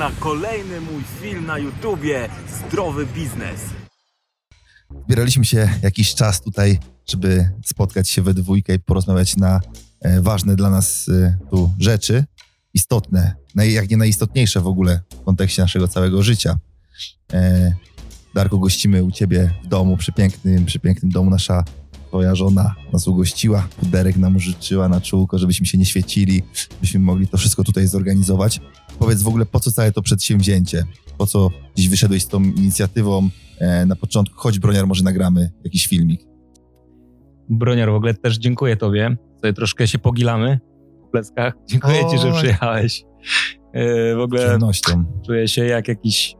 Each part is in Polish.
na kolejny mój film na YouTubie Zdrowy Biznes. Zbieraliśmy się jakiś czas tutaj, żeby spotkać się we dwójkę i porozmawiać na e, ważne dla nas e, tu rzeczy, istotne, jak nie najistotniejsze w ogóle w kontekście naszego całego życia. E, Darko, gościmy u Ciebie w domu, przy pięknym, domu. Nasza Twoja żona nas ugościła, puderek nam użyczyła na czółko, żebyśmy się nie świecili, byśmy mogli to wszystko tutaj zorganizować. Powiedz w ogóle, po co całe to przedsięwzięcie? Po co dziś wyszedłeś z tą inicjatywą? E, na początku, choć broniar, może nagramy jakiś filmik. Broniar, w ogóle też dziękuję Tobie. Sobie troszkę się pogilamy w pleckach. Dziękuję Ci, że przyjechałeś. E, W Z ogóle czuję się jak jakiś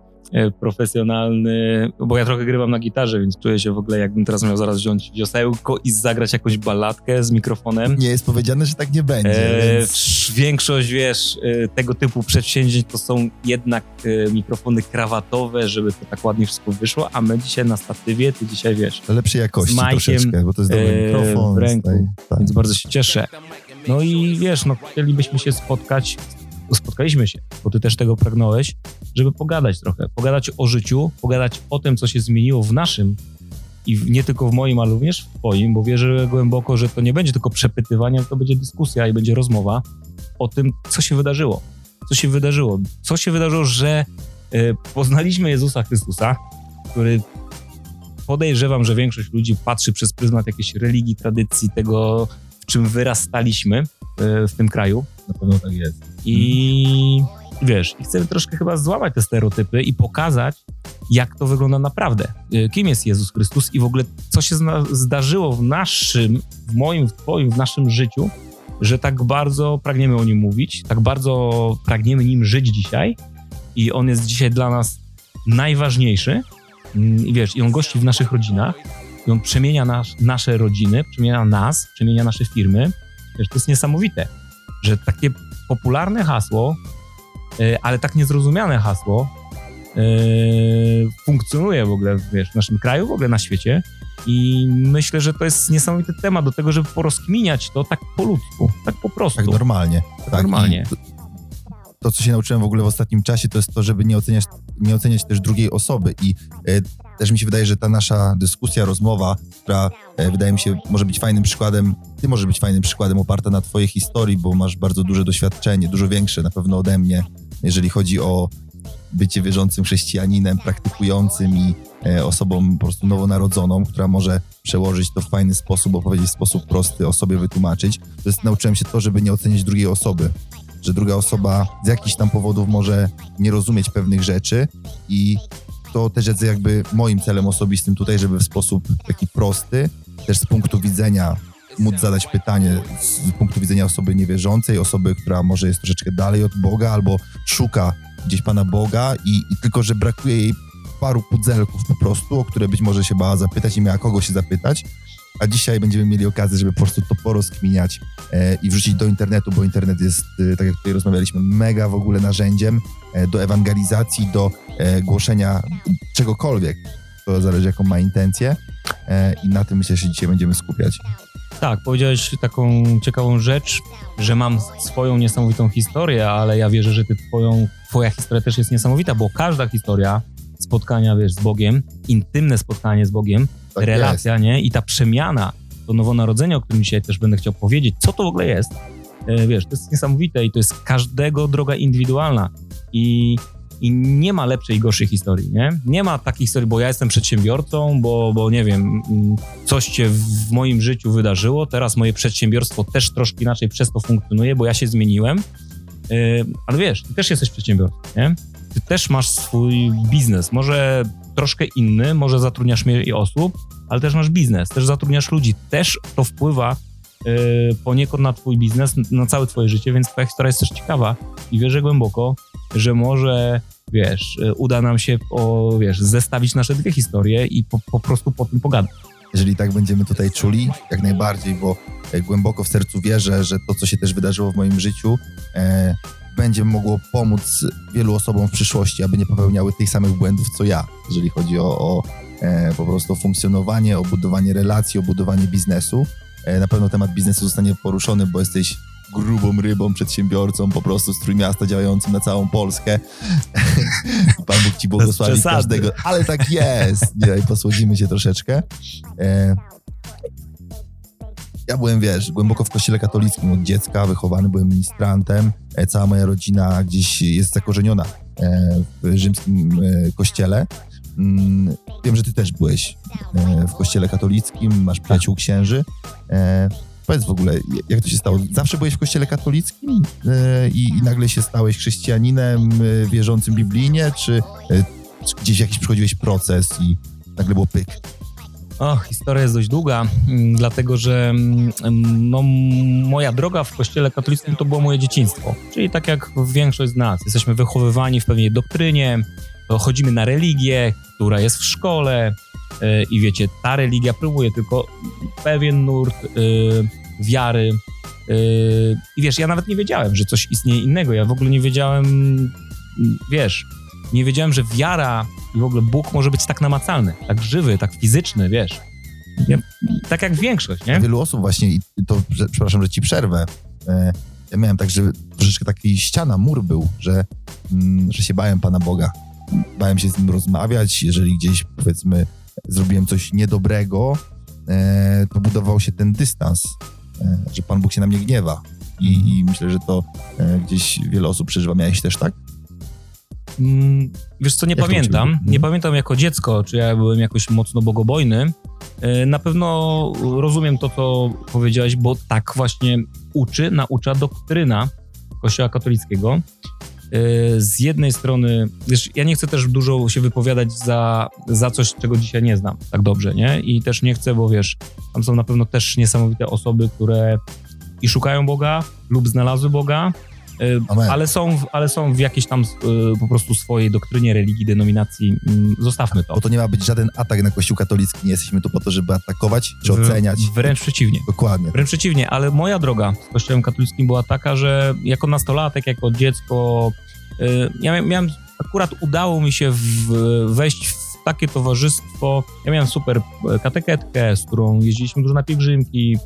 profesjonalny, bo ja trochę grywam na gitarze, więc czuję się w ogóle jakbym teraz miał zaraz wziąć wiosełko i zagrać jakąś balladkę z mikrofonem. Nie jest powiedziane, że tak nie będzie, E, więc Większość, wiesz, e, tego typu przedsięwzięć to są jednak e, mikrofony krawatowe, żeby to tak ładnie wszystko wyszło, a my dzisiaj na statywie, ty dzisiaj wiesz, lepszej jakości z Majkiem, troszeczkę, bo to jest dobry e, mikrofon. w ręku. Tak. więc bardzo się cieszę. No i wiesz, no chcielibyśmy się spotkać, spotkaliśmy się, bo ty też tego pragnąłeś, żeby pogadać trochę, pogadać o życiu, pogadać o tym, co się zmieniło w naszym i nie tylko w moim, ale również w twoim, bo wierzę głęboko, że to nie będzie tylko przepytywanie, ale to będzie dyskusja i będzie rozmowa o tym, co się wydarzyło. Co się wydarzyło? Co się wydarzyło, że e, poznaliśmy Jezusa Chrystusa, który podejrzewam, że większość ludzi patrzy przez pryzmat jakiejś religii, tradycji, tego, w czym wyrastaliśmy e, w tym kraju. Na pewno tak jest. I wiesz, i chcemy troszkę chyba złamać te stereotypy i pokazać, jak to wygląda naprawdę. E, Kim jest Jezus Chrystus i w ogóle co się zdarzyło w naszym, w moim, w twoim, w naszym życiu, że tak bardzo pragniemy o nim mówić, tak bardzo pragniemy nim żyć dzisiaj i on jest dzisiaj dla nas najważniejszy. Mm, I wiesz, i on gości w naszych rodzinach, i on przemienia nasz, nasze rodziny, przemienia nas, przemienia nasze firmy. Wiesz, to jest niesamowite, że takie popularne hasło, e, ale tak niezrozumiane hasło e, funkcjonuje w ogóle wiesz, w naszym kraju, w ogóle na świecie. I myślę, że to jest niesamowity temat do tego, żeby porozkminiać to tak po ludzku, tak po prostu. Tak normalnie. Tak, normalnie. To, co się nauczyłem w ogóle w ostatnim czasie, to jest to, żeby nie oceniać, nie oceniać też drugiej osoby. I e, też mi się wydaje, że ta nasza dyskusja, rozmowa, która e, wydaje mi się może być fajnym przykładem, ty możesz być fajnym przykładem oparta na twojej historii, bo masz bardzo duże doświadczenie, dużo większe na pewno ode mnie, jeżeli chodzi o bycie wierzącym chrześcijaninem, praktykującym i e, osobą po prostu nowonarodzoną, która może przełożyć to w fajny sposób, opowiedzieć w sposób prosty, o sobie wytłumaczyć. To jest, nauczyłem się to, żeby nie oceniać drugiej osoby, że druga osoba z jakichś tam powodów może nie rozumieć pewnych rzeczy i to też jest jakby moim celem osobistym tutaj, żeby w sposób taki prosty, też z punktu widzenia móc zadać pytanie z punktu widzenia osoby niewierzącej, osoby, która może jest troszeczkę dalej od Boga albo szuka gdzieś Pana Boga i, i tylko, że brakuje jej paru pudzelków po prostu, o które być może się bała zapytać i miała kogo się zapytać. A dzisiaj będziemy mieli okazję, żeby po prostu to porozkminiać e, i wrzucić do internetu, bo internet jest, e, tak jak tutaj rozmawialiśmy, mega w ogóle narzędziem e, do ewangelizacji, do e, głoszenia czegokolwiek. To zależy, jaką ma intencję e, i na tym myślę, że dzisiaj będziemy skupiać. Tak, powiedziałeś taką ciekawą rzecz, że mam swoją niesamowitą historię, ale ja wierzę, że ty twoją, twoja historia też jest niesamowita, bo każda historia spotkania, wiesz, z Bogiem, intymne spotkanie z Bogiem, Tak relacja, nie? I ta przemiana, to nowonarodzenie, o którym dzisiaj też będę chciał powiedzieć, co to w ogóle jest, e, wiesz, to jest niesamowite i to jest każdego droga indywidualna i, i nie ma lepszej i gorszej historii, nie? Nie ma takiej historii, bo ja jestem przedsiębiorcą, bo, bo nie wiem, mm, coś się w moim życiu wydarzyło, teraz moje przedsiębiorstwo też troszkę inaczej przez to funkcjonuje, bo ja się zmieniłem, Yy, ale wiesz, ty też jesteś przedsiębiorcą, nie? Ty też masz swój biznes, może troszkę inny, może zatrudniasz mniej osób, ale też masz biznes, też zatrudniasz ludzi, też to wpływa yy, poniekąd na twój biznes, na całe twoje życie, więc twoja historia jest też ciekawa i wierzę głęboko, że może, wiesz, yy, uda nam się, o, wiesz, zestawić nasze dwie historie i po, po prostu po tym pogadać. Jeżeli tak będziemy tutaj czuli, jak najbardziej, bo e, głęboko w sercu wierzę, że to, co się też wydarzyło w moim życiu, e, będzie mogło pomóc wielu osobom w przyszłości, aby nie popełniały tych samych błędów, co ja, jeżeli chodzi o, o e, po prostu funkcjonowanie, o budowanie relacji, o budowanie biznesu. E, na pewno temat biznesu zostanie poruszony, bo jesteś grubą rybą, przedsiębiorcą po prostu z Trójmiasta działającym na całą Polskę. Pan Bóg ci błogosławi każdego. Ale tak jest. Dzisiaj posłodzimy się troszeczkę. E, ja byłem, wiesz, głęboko w kościele katolickim od dziecka, wychowany byłem ministrantem. E, cała moja rodzina gdzieś jest zakorzeniona e, w rzymskim kościele. Mm, Wiem, że ty też byłeś w kościele katolickim, masz przyjaciół księży. Powiedz w ogóle, jak to się stało? Zawsze byłeś w kościele katolickim e, i, i nagle się stałeś chrześcijaninem e, wierzącym biblijnie, czy, e, czy gdzieś jakiś przechodziłeś proces i nagle było pyk? O, historia jest dość długa, mm, dlatego że mm, no, moja droga w kościele katolickim to było moje dzieciństwo. Czyli tak jak większość z nas, jesteśmy wychowywani w pewnej doktrynie, chodzimy na religię, która jest w szkole i wiecie, ta religia próbuje tylko pewien nurt wiary. Yy, I wiesz, ja nawet nie wiedziałem, że coś istnieje innego. Ja w ogóle nie wiedziałem, wiesz, nie wiedziałem, że wiara i w ogóle Bóg może być tak namacalny, tak żywy, tak fizyczny, wiesz. Ja, tak jak większość, nie? Wielu osób właśnie, i to że- przepraszam, że ci przerwę. E, ja miałem tak, że troszeczkę taki ściana, mur był, że, mm, że się bałem Pana Boga. Bałem się z nim rozmawiać, jeżeli gdzieś powiedzmy zrobiłem coś niedobrego, e, to budował się ten dystans, że Pan Bóg się na mnie gniewa. I, i myślę, że to e, gdzieś wiele osób przeżywa. Miałeś też tak? Mm, Wiesz co, nie Jak pamiętam. Nie Mhm. pamiętam jako dziecko, czy ja byłem jakoś mocno bogobojny. E, Na pewno rozumiem to, co powiedziałeś, bo tak właśnie uczy, naucza doktryna Kościoła katolickiego. E, Z jednej strony, wiesz, ja nie chcę też dużo się wypowiadać za, za coś, czego dzisiaj nie znam tak dobrze, nie? I też nie chcę, bo wiesz, tam są na pewno też niesamowite osoby, które i szukają Boga lub znalazły Boga, Amen. ale są, w- ale są w jakiejś tam e, po prostu swojej doktrynie, religii, denominacji. Mm, Zostawmy to. Bo to nie ma być żaden atak na Kościół katolicki. Nie jesteśmy tu po to, żeby atakować czy W- oceniać. Wręcz przeciwnie. Dokładnie. Wręcz przeciwnie, ale moja droga z kościołem katolickim była taka, że jako nastolatek, jako dziecko, y, ja mia- miałem, akurat udało mi się w, wejść w takie towarzystwo. Ja miałem super e, kateketkę, z którą jeździliśmy dużo na pielgrzymki.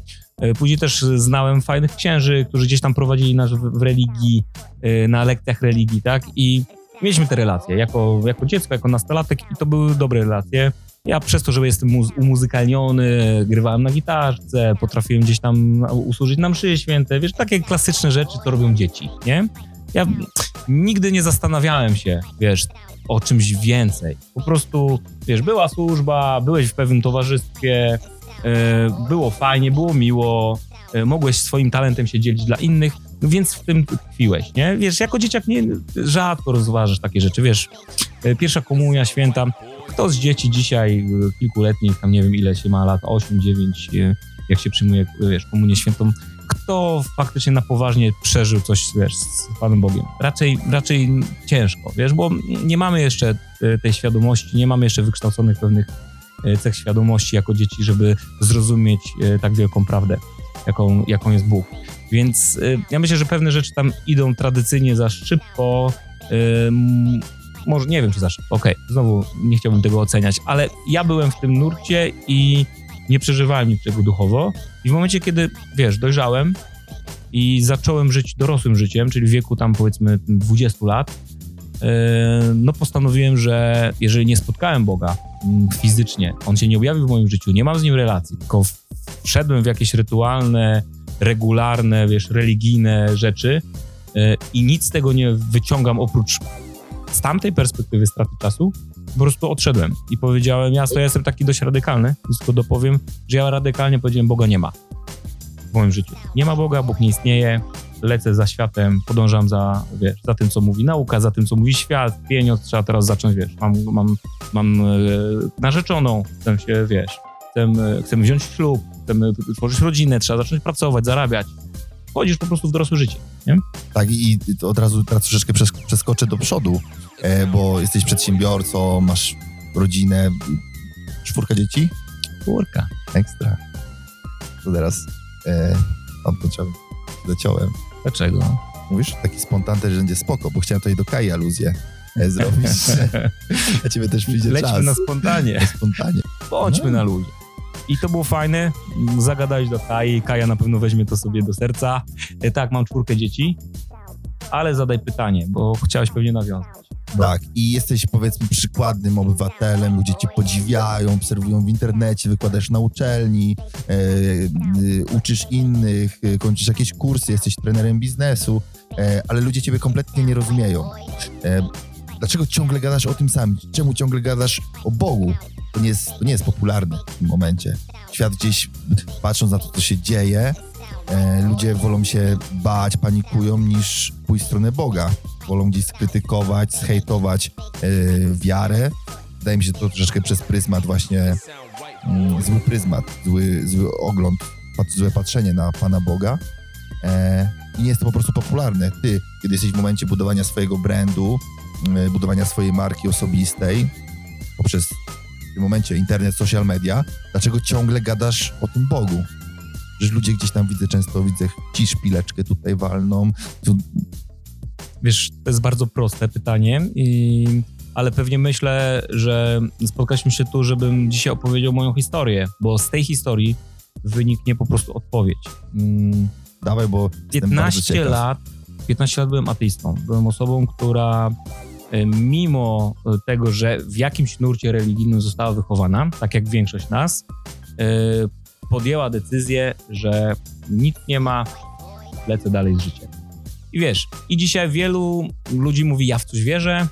E, Później też znałem fajnych księży, którzy gdzieś tam prowadzili nas w, religii, e, na lekcjach religii, tak? I mieliśmy te relacje jako, jako dziecko, jako nastolatek i to były dobre relacje. Ja przez to, że jestem muz- umuzykalniony, grywałem na gitarce, potrafiłem gdzieś tam usłużyć na mszy święte, wiesz, takie klasyczne rzeczy, co robią dzieci, nie? Ja nigdy nie zastanawiałem się, wiesz, o czymś więcej. Po prostu, wiesz, była służba, byłeś w pewnym towarzystwie, było fajnie, było miło, e, mogłeś swoim talentem się dzielić dla innych, więc w tym tkwiłeś, nie? Wiesz, jako dzieciak nie, rzadko rozważasz takie rzeczy, wiesz, e, pierwsza komunia święta, kto z dzieci dzisiaj, e, kilkuletnich, tam nie wiem ile się ma lat, 8, 9, e, jak się przyjmuje, wiesz, komunię świętą, kto faktycznie na poważnie przeżył coś, wiesz, z Panem Bogiem? Raczej, raczej ciężko, wiesz, bo nie mamy jeszcze e, tej świadomości, nie mamy jeszcze wykształconych pewnych e, cech świadomości jako dzieci, żeby zrozumieć e, tak wielką prawdę, jaką, jaką jest Bóg. Więc e, ja myślę, że pewne rzeczy tam idą tradycyjnie za szybko, e, może nie wiem, czy za szybko, okej, znowu nie chciałbym tego oceniać, ale ja byłem w tym nurcie i nie przeżywałem niczego duchowo i w momencie, kiedy, wiesz, dojrzałem i zacząłem żyć dorosłym życiem, czyli w wieku tam powiedzmy 20 lat, no postanowiłem, że jeżeli nie spotkałem Boga fizycznie, On się nie objawił w moim życiu, nie mam z Nim relacji, tylko wszedłem w jakieś rytualne, regularne, wiesz, religijne rzeczy yy, i nic z tego nie wyciągam oprócz z tamtej perspektywy straty czasu, po prostu odszedłem i powiedziałem, ja, to ja jestem taki dość radykalny, tylko dopowiem, że ja radykalnie powiedziałem, Boga nie ma w moim życiu. Nie ma Boga, Bóg nie istnieje, lecę za światem, podążam za, wiesz, za tym, co mówi nauka, za tym, co mówi świat, pieniądz, trzeba teraz zacząć, wiesz, mam, mam, mam e, narzeczoną, chcę się, wiesz, chcę, chcę wziąć ślub, chcemy tworzyć rodzinę, trzeba zacząć pracować, zarabiać. Wchodzisz po prostu w dorosłe życie, nie? Tak, i od razu teraz troszeczkę przes- przeskoczę do przodu, e, bo jesteś przedsiębiorcą, masz rodzinę, czwórka dzieci? Kurka. Ekstra. To teraz e, mam zaciąłem. Dlaczego? Mówisz, taki spontan że będzie spoko, bo chciałem tutaj do Kai aluzję e, zrobić. A ciebie też przyjdzie Lećmy czas. na spontanie. Na spontanie. Bądźmy No. na ludzie. I to było fajne. Zagadałeś do Kai. Kaja na pewno weźmie to sobie do serca. E, Tak, mam czwórkę dzieci. Ale zadaj pytanie, bo chciałeś pewnie nawiązać. Tak, i jesteś powiedzmy przykładnym obywatelem, ludzie cię podziwiają, obserwują w internecie, wykładasz na uczelni, e, e, uczysz innych, e, kończysz jakieś kursy, jesteś trenerem biznesu, e, ale ludzie ciebie kompletnie nie rozumieją. E, dlaczego ciągle gadasz o tym samym? Czemu ciągle gadasz o Bogu? To nie jest, to nie jest popularne w tym momencie. Świat gdzieś, patrząc na to, co się dzieje, e, ludzie wolą się bać, panikują, niż pójść w stronę Boga wolą gdzieś skrytykować, zhejtować e, wiarę. Wydaje mi się to troszeczkę przez pryzmat właśnie, mm, zły pryzmat, zły, zły ogląd, pat, złe patrzenie na Pana Boga. E, I nie jest to po prostu popularne. Ty, kiedy jesteś w momencie budowania swojego brandu, mm, budowania swojej marki osobistej, poprzez w tym momencie internet, social media, dlaczego ciągle gadasz o tym Bogu? Że ludzie gdzieś tam widzę, często widzę ci szpileczkę tutaj walną, tu Wiesz, to jest bardzo proste pytanie, i, ale pewnie myślę, że spotkaliśmy się tu, żebym dzisiaj opowiedział moją historię, bo z tej historii wyniknie po prostu odpowiedź. Mm, dawaj, bo jestem bardzo 15 ciekaw. lat, 15 lat byłem ateistą. Byłem osobą, która e, mimo tego, że w jakimś nurcie religijnym została wychowana, tak jak większość nas, e, podjęła decyzję, że nic nie ma, lecę dalej z życiem. I wiesz, i dzisiaj wielu ludzi mówi, ja w coś wierzę,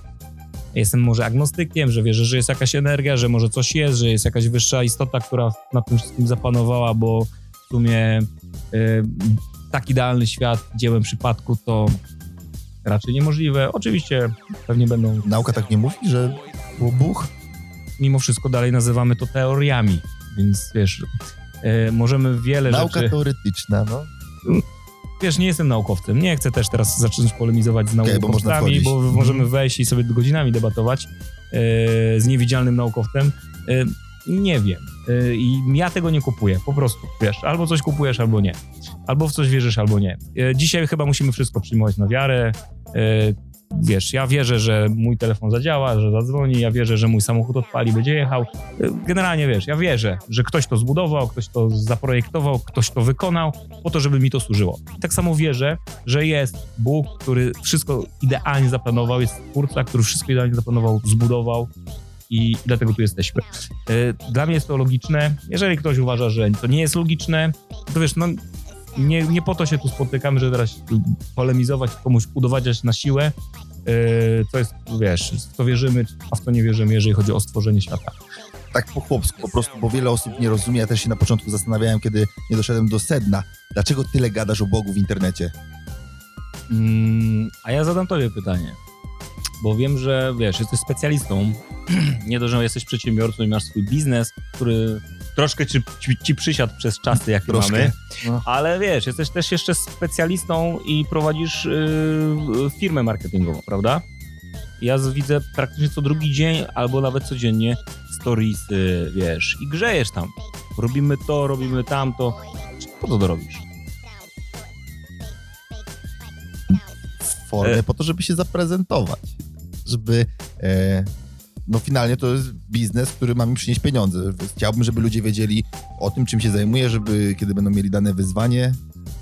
jestem może agnostykiem, że wierzę, że jest jakaś energia, że może coś jest, że jest jakaś wyższa istota, która nad tym wszystkim zapanowała, bo w sumie y, tak idealny świat dziełem przypadku to raczej niemożliwe. Oczywiście pewnie będą, Nauka tak nie mówi, że był Bóg? mimo wszystko dalej nazywamy to teoriami, więc wiesz, y, możemy wiele Nauka rzeczy... teoretyczna, no. Wiesz, nie jestem naukowcem. Nie chcę też teraz zacząć polemizować z Okej, bo można naukowcami, bo, wchodzić. możemy wejść i sobie godzinami debatować e, z niewidzialnym naukowcem. E, nie wiem. E, I ja tego nie kupuję. Po prostu, wiesz, albo coś kupujesz, albo nie. Albo w coś wierzysz, albo nie. Dzisiaj chyba musimy wszystko przyjmować na wiarę. Wiesz, ja wierzę, że mój telefon zadziała, że zadzwoni, ja wierzę, że mój samochód odpali, będzie jechał. Generalnie wiesz, ja wierzę, że ktoś to zbudował, ktoś to zaprojektował, ktoś to wykonał po to, żeby mi to służyło. I tak samo wierzę, że jest Bóg, który wszystko idealnie zaplanował, jest twórca, który wszystko idealnie zaplanował, zbudował i dlatego tu jesteśmy. E, Dla mnie jest to logiczne. Jeżeli ktoś uważa, że to nie jest logiczne, to wiesz, no nie, nie po to się tu spotykamy, że teraz polemizować, komuś udowadniać na siłę, co jest, wiesz, w co wierzymy, a w co nie wierzymy, jeżeli chodzi o stworzenie świata. Tak po chłopsku po prostu, bo wiele osób nie rozumie. Ja też się na początku zastanawiałem, kiedy nie doszedłem do sedna. Dlaczego tyle gadasz o Bogu w internecie? Mm, a ja zadam tobie pytanie, bo wiem, że wiesz, jesteś specjalistą, nie to, że jesteś przedsiębiorcą i masz swój biznes, który troszkę ci, ci, ci przysiadł przez czasy, jakie Troszkę. mamy, No. ale wiesz, jesteś też jeszcze specjalistą i prowadzisz yy, firmę marketingową, prawda? Ja widzę praktycznie co drugi dzień, albo nawet codziennie storiesy, wiesz, i grzejesz tam. Robimy to, robimy tamto. Po co to robisz? formę E. po to, żeby się zaprezentować. Żeby. E, no finalnie to jest biznes, który ma mi przynieść pieniądze. Chciałbym, żeby ludzie wiedzieli o tym, czym się zajmuję, żeby kiedy będą mieli dane wyzwanie.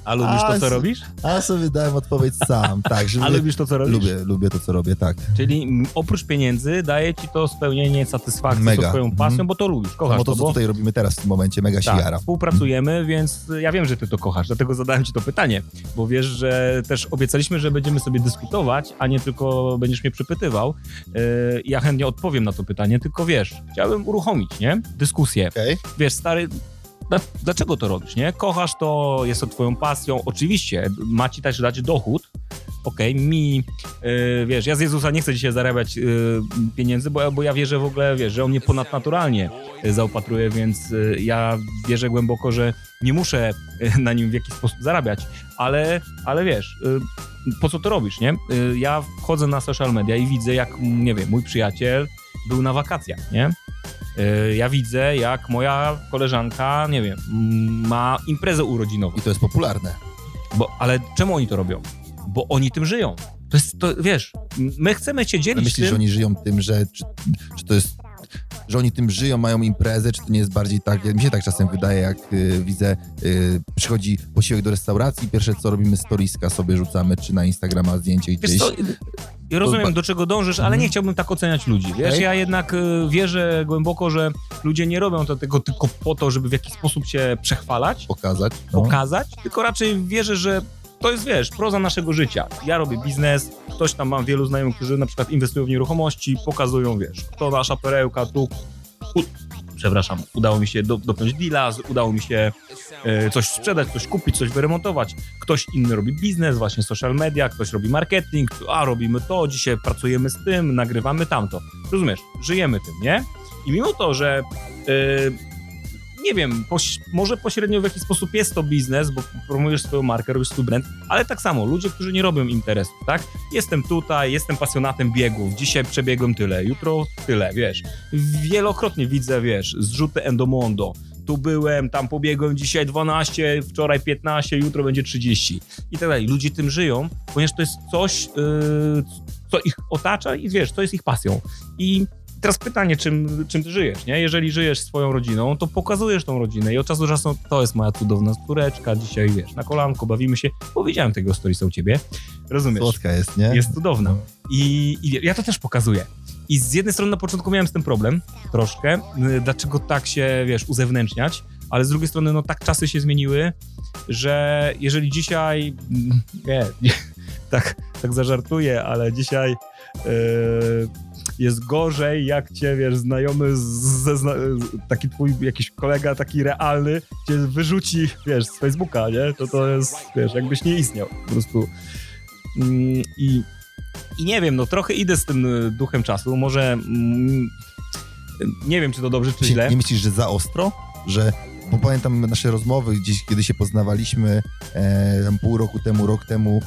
A lubisz A, to, co robisz? A sobie dałem odpowiedź sam. Tak, żeby. A lubisz to, co robisz? lubię, lubię to, co robię, tak. Czyli mm, oprócz pieniędzy daje ci to spełnienie satysfakcji Mega. z twoją pasją, Mhm. bo to lubisz, kochasz No to, to, co bo tutaj robimy teraz w tym momencie, mega się tak, jara. współpracujemy, więc ja wiem, że ty to kochasz, dlatego zadałem ci to pytanie, bo wiesz, że też obiecaliśmy, że będziemy sobie dyskutować, a nie tylko będziesz mnie przepytywał. Yy, ja chętnie odpowiem na to pytanie, tylko wiesz, chciałbym uruchomić, nie? Dyskusję. Okej? Wiesz, stary, dlaczego to robisz, nie? Kochasz to, jest to twoją pasją, oczywiście, ma ci też dać dochód, okej, mi, yy, wiesz, ja z Jezusa nie chcę dzisiaj zarabiać yy, pieniędzy, bo, bo ja wierzę w ogóle, wiesz, że On mnie ponadnaturalnie yy, zaopatruje, więc yy, ja wierzę głęboko, że nie muszę yy, na nim w jakiś sposób zarabiać, ale, ale wiesz, yy, po co to robisz, nie? Ja wchodzę na social media i widzę, jak, nie wiem, mój przyjaciel był na wakacjach, nie? Yy, Ja widzę, jak moja koleżanka, nie wiem, ma imprezę urodzinową. I to jest popularne. Bo, ale czemu oni to robią? Bo oni tym żyją. To jest, to, wiesz, my chcemy Ale dzielić myślisz, że tym. oni żyją tym, że czy, czy to jest że oni tym żyją, mają imprezę, czy to nie jest bardziej tak, mi się tak czasem wydaje, jak y, widzę, y, przychodzi posiłek do restauracji, pierwsze co robimy, storiska sobie rzucamy, czy na Instagrama zdjęcie gdzieś. co, rozumiem, do czego dążysz, ale Mhm. nie chciałbym tak oceniać ludzi. Wiesz, Okej. ja jednak y, wierzę głęboko, że ludzie nie robią to tego tylko po to, żeby w jakiś sposób się przechwalać, Pokazać. No. pokazać, tylko raczej wierzę, że to jest, wiesz, proza naszego życia. Ja robię biznes, ktoś tam mam wielu znajomych, którzy na przykład inwestują w nieruchomości, pokazują, wiesz, to nasza perełka, tu... U, przepraszam, udało mi się do, dopiąć deala, udało mi się e, coś sprzedać, coś kupić, coś wyremontować. Ktoś inny robi biznes, właśnie social media, ktoś robi marketing, a robimy to, dzisiaj pracujemy z tym, nagrywamy tamto. Rozumiesz, żyjemy tym, nie? I mimo to, że e, nie wiem, poś, może pośrednio w jakiś sposób jest to biznes, bo promujesz swoją markę, robisz swój brand, ale tak samo, ludzie, którzy nie robią interesów, tak? Jestem tutaj, jestem pasjonatem biegów, dzisiaj przebiegłem tyle, jutro tyle, wiesz. Wielokrotnie widzę, wiesz, zrzuty Endomondo, tu byłem, tam pobiegłem dzisiaj 12, wczoraj 15, jutro będzie 30 i tak dalej. Ludzie tym żyją, ponieważ to jest coś, yy, co ich otacza i wiesz, to jest ich pasją. I teraz pytanie, czym, czym ty żyjesz, nie? Jeżeli żyjesz swoją rodziną, to pokazujesz tą rodzinę i od czasu do czasu to jest moja cudowna córeczka, dzisiaj wiesz, na kolanko, bawimy się. Powiedziałem tego storysa u ciebie, rozumiesz? Słodka jest, nie? Jest cudowna. I, I ja to też pokazuję. I z jednej strony na początku miałem z tym problem, troszkę, y, dlaczego tak się, wiesz, uzewnętrzniać, ale z drugiej strony, no tak czasy się zmieniły, że jeżeli dzisiaj, mm, nie, nie tak, tak zażartuję, ale dzisiaj y, jest gorzej, jak cię, wiesz, znajomy, z, ze, zna, taki twój jakiś kolega, taki realny, cię wyrzuci, wiesz, z Facebooka, nie? To to jest, wiesz, jakbyś nie istniał, po prostu. Mm, I, I nie wiem, no trochę idę z tym y, duchem czasu. Może mm, nie wiem, czy to dobrze, czy źle. nie myślisz, że za ostro? Że, bo pamiętam nasze rozmowy gdzieś, kiedy się poznawaliśmy e, tam pół roku temu, rok temu,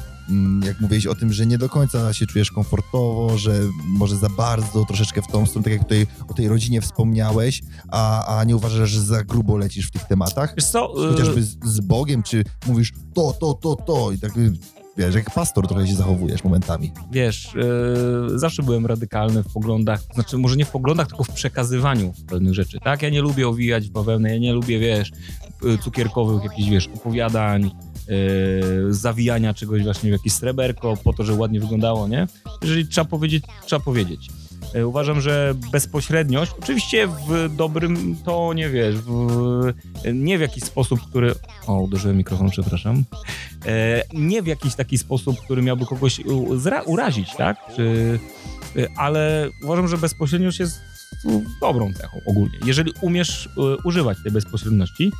jak mówiłeś o tym, że nie do końca się czujesz komfortowo, że może za bardzo, troszeczkę w tą stronę, tak jak tutaj o tej rodzinie wspomniałeś, a, a nie uważasz, że za grubo lecisz w tych tematach? Wiesz co, y, Chociażby z, z Bogiem, czy mówisz to, to, to, to i tak, wiesz, jak pastor trochę się zachowujesz momentami. wiesz, y, zawsze byłem radykalny w poglądach, znaczy może nie w poglądach, tylko w przekazywaniu pewnych rzeczy, tak? Ja nie lubię owijać w bawełnę, ja nie lubię, wiesz, y, cukierkowych jakichś, wiesz, opowiadań, zawijania czegoś właśnie w jakieś sreberko po to, żeby ładnie wyglądało, nie? Jeżeli trzeba powiedzieć, trzeba powiedzieć. Y, Uważam, że bezpośredniość, oczywiście w dobrym tonie, wiesz, w, nie w jakiś sposób, który... O, uderzyłem mikrofon, przepraszam. E, nie w jakiś taki sposób, który miałby kogoś zra, urazić, tak? Czy, ale uważam, że bezpośredniość jest dobrą cechą ogólnie. Jeżeli umiesz używać tej bezpośredności,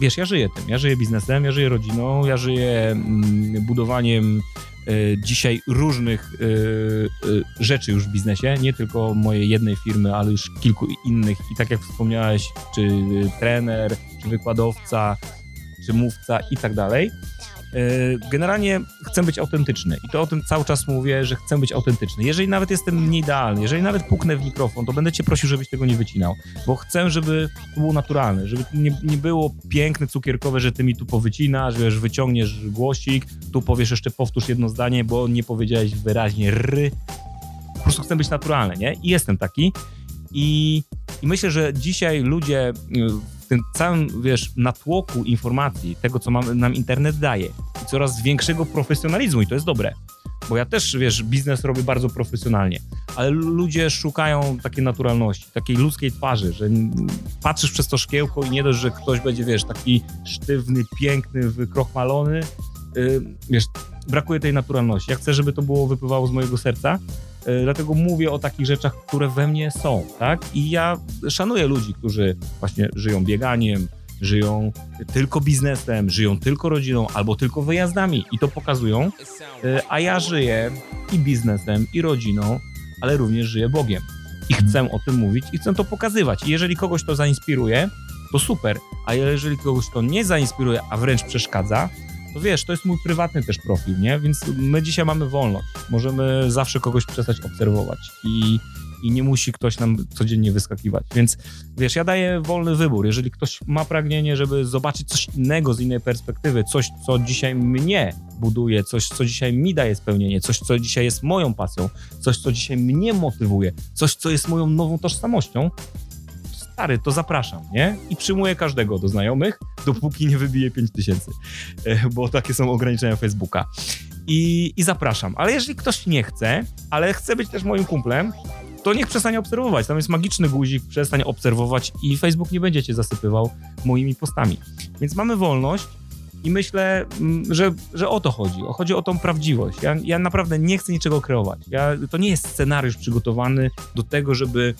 wiesz, ja żyję tym, ja żyję biznesem, ja żyję rodziną, ja żyję mm, budowaniem e, dzisiaj różnych e, rzeczy już w biznesie, nie tylko mojej jednej firmy, ale już kilku innych. I tak jak wspomniałeś, czy trener, czy wykładowca, czy mówca i tak dalej. E, Generalnie chcę być autentyczny i to o tym cały czas mówię, że chcę być autentyczny. Jeżeli nawet jestem nieidealny, jeżeli nawet puknę w mikrofon, to będę cię prosił, żebyś tego nie wycinał, bo chcę, żeby to było naturalne, żeby nie, nie było piękne, cukierkowe, że ty mi tu powycinasz, wiesz, wyciągniesz głosik, tu powiesz jeszcze powtórz jedno zdanie, bo nie powiedziałeś wyraźnie ry. Po prostu chcę być naturalny, nie? I jestem taki. I, i myślę, że dzisiaj ludzie y, w tym całym, wiesz, natłoku informacji, tego, co mam, nam internet daje, i coraz większego profesjonalizmu, i to jest dobre. Bo ja też, wiesz, biznes robię bardzo profesjonalnie, ale ludzie szukają takiej naturalności, takiej ludzkiej twarzy, że patrzysz przez to szkiełko i nie dość, że ktoś będzie, wiesz, taki sztywny, piękny, wykrochmalony, y, wiesz, brakuje tej naturalności. Ja chcę, żeby to było wypływało z mojego serca, dlatego mówię o takich rzeczach, które we mnie są, tak? I ja szanuję ludzi, którzy właśnie żyją bieganiem, żyją tylko biznesem, żyją tylko rodziną albo tylko wyjazdami i to pokazują, y, a ja żyję i biznesem, i rodziną, ale również żyję Bogiem. I chcę o tym mówić i chcę to pokazywać. I jeżeli kogoś to zainspiruje, to super, a jeżeli kogoś to nie zainspiruje, a wręcz przeszkadza, to wiesz, to jest mój prywatny też profil, nie? Więc my dzisiaj mamy wolność. Możemy zawsze kogoś przestać obserwować i, i nie musi ktoś nam codziennie wyskakiwać. Więc wiesz, ja daję wolny wybór. Jeżeli ktoś ma pragnienie, żeby zobaczyć coś innego z innej perspektywy, coś, co dzisiaj mnie buduje, coś, co dzisiaj mi daje spełnienie, coś, co dzisiaj jest moją pasją, coś, co dzisiaj mnie motywuje, coś, co jest moją nową tożsamością, stary, to zapraszam, nie? I przyjmuję każdego do znajomych, dopóki nie wybije 5000, e, bo takie są ograniczenia Facebooka. I, I zapraszam. Ale jeżeli ktoś nie chce, ale chce być też moim kumplem, to niech przestanie obserwować. Tam jest magiczny guzik, przestań obserwować i Facebook nie będzie cię zasypywał moimi postami. Więc mamy wolność i myślę, mm, że, że o to chodzi. Chodzi o tą prawdziwość. Ja, ja naprawdę nie chcę niczego kreować. Ja, to nie jest scenariusz przygotowany do tego, żeby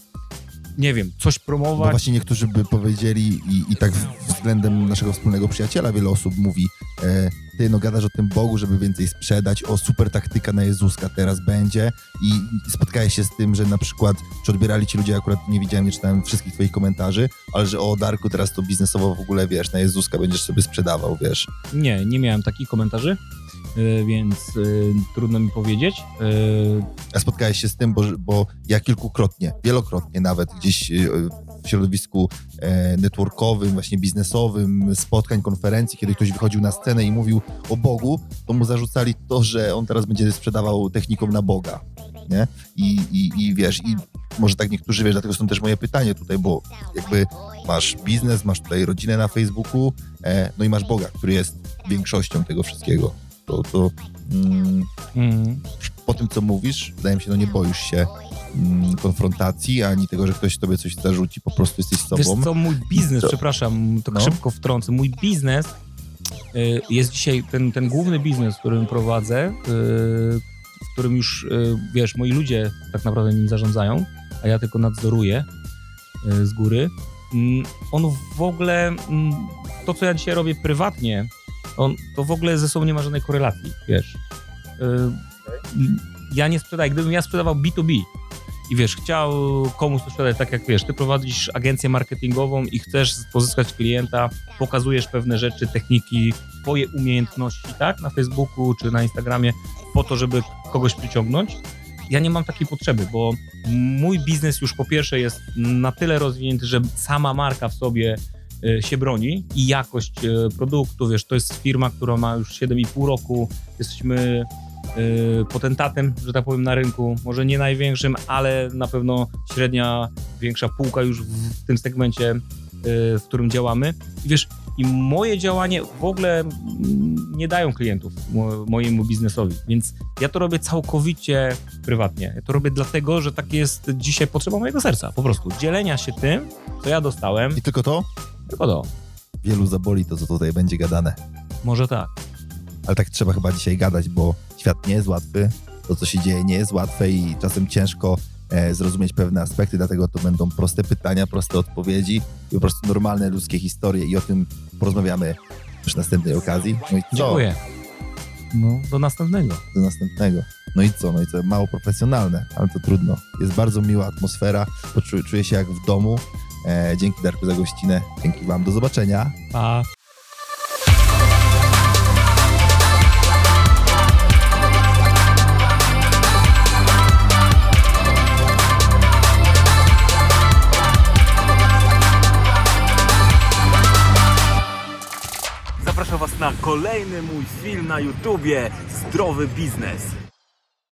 nie wiem, coś Bo promować. właśnie niektórzy by powiedzieli i, i tak względem naszego wspólnego przyjaciela wiele osób mówi e, ty no gadasz o tym Bogu, żeby więcej sprzedać, o super taktyka na Jezuska teraz będzie i, spotkałeś się z tym, że na przykład, czy odbierali ci ludzie, akurat nie widziałem, nie czytałem wszystkich twoich komentarzy, ale że o Darku teraz to biznesowo w ogóle, wiesz, na Jezuska będziesz sobie sprzedawał, wiesz. Nie, nie miałem takich komentarzy, więc y, trudno mi powiedzieć. Y, A spotkałeś się z tym, bo, bo ja kilkukrotnie, wielokrotnie nawet gdzieś e, w środowisku e, networkowym, właśnie biznesowym, spotkań, konferencji, kiedy ktoś wychodził na scenę i mówił o Bogu, to mu zarzucali to, że on teraz będzie sprzedawał techniką na Boga, nie? I, i, i wiesz, i może tak niektórzy, wiesz, dlatego są też moje pytanie tutaj, bo jakby masz biznes, masz tutaj rodzinę na Facebooku, e, no i masz Boga, który jest większością tego wszystkiego. To, to mm, mm, po tym, co mówisz, wydaje mi się, no nie boisz się mm, konfrontacji, ani tego, że ktoś tobie coś zarzuci, po prostu jesteś Wiesz sobą. co, mój biznes, Co? przepraszam, tak No. szybko wtrącę, mój biznes y, jest dzisiaj, ten, ten główny biznes, którym prowadzę, y, w którym już, y, wiesz, moi ludzie tak naprawdę nim zarządzają, a ja tylko nadzoruję y, z góry, mm, on w ogóle, mm, to co ja dzisiaj robię prywatnie, on, to w ogóle ze sobą nie ma żadnej korelacji, wiesz. Y, Ja nie sprzedaję, gdybym ja sprzedawał B2B, i wiesz, chciał komuś to sprzedać, tak jak wiesz, ty prowadzisz agencję marketingową i chcesz pozyskać klienta, pokazujesz pewne rzeczy, techniki, twoje umiejętności, tak, na Facebooku czy na Instagramie, po to, żeby kogoś przyciągnąć. Ja nie mam takiej potrzeby, bo mój biznes już po pierwsze jest na tyle rozwinięty, że sama marka w sobie się broni i jakość e, produktu, wiesz, to jest firma, która ma już 7,5 roku, jesteśmy y, potentatem, że tak powiem, na rynku. Może nie największym, ale na pewno średnia, większa półka już w tym segmencie, w którym działamy. I wiesz, i moje działanie w ogóle mm, nie dają klientów mo, mojemu biznesowi, więc ja to robię całkowicie prywatnie. Ja to robię dlatego, że tak jest dzisiaj potrzeba mojego serca, po prostu. Dzielenia się tym, co ja dostałem, I tylko to? Tylko to. Wielu zaboli to, co tutaj będzie gadane. Może tak. Ale tak trzeba chyba dzisiaj gadać, bo świat nie jest łatwy, to, co się dzieje, nie jest łatwe i czasem ciężko e, zrozumieć pewne aspekty, dlatego to będą proste pytania, proste odpowiedzi i po prostu normalne ludzkie historie i o tym porozmawiamy przy następnej okazji. No i co? Dziękuję. No, do następnego. do następnego. No i co? No i co? Mało profesjonalne, ale to trudno. Jest bardzo miła atmosfera, poczuję czuję się jak w domu. E, dzięki Darku za gościnę, dzięki wam, do zobaczenia. Pa. Zapraszam Was na kolejny mój film na YouTubie Zdrowy Biznes.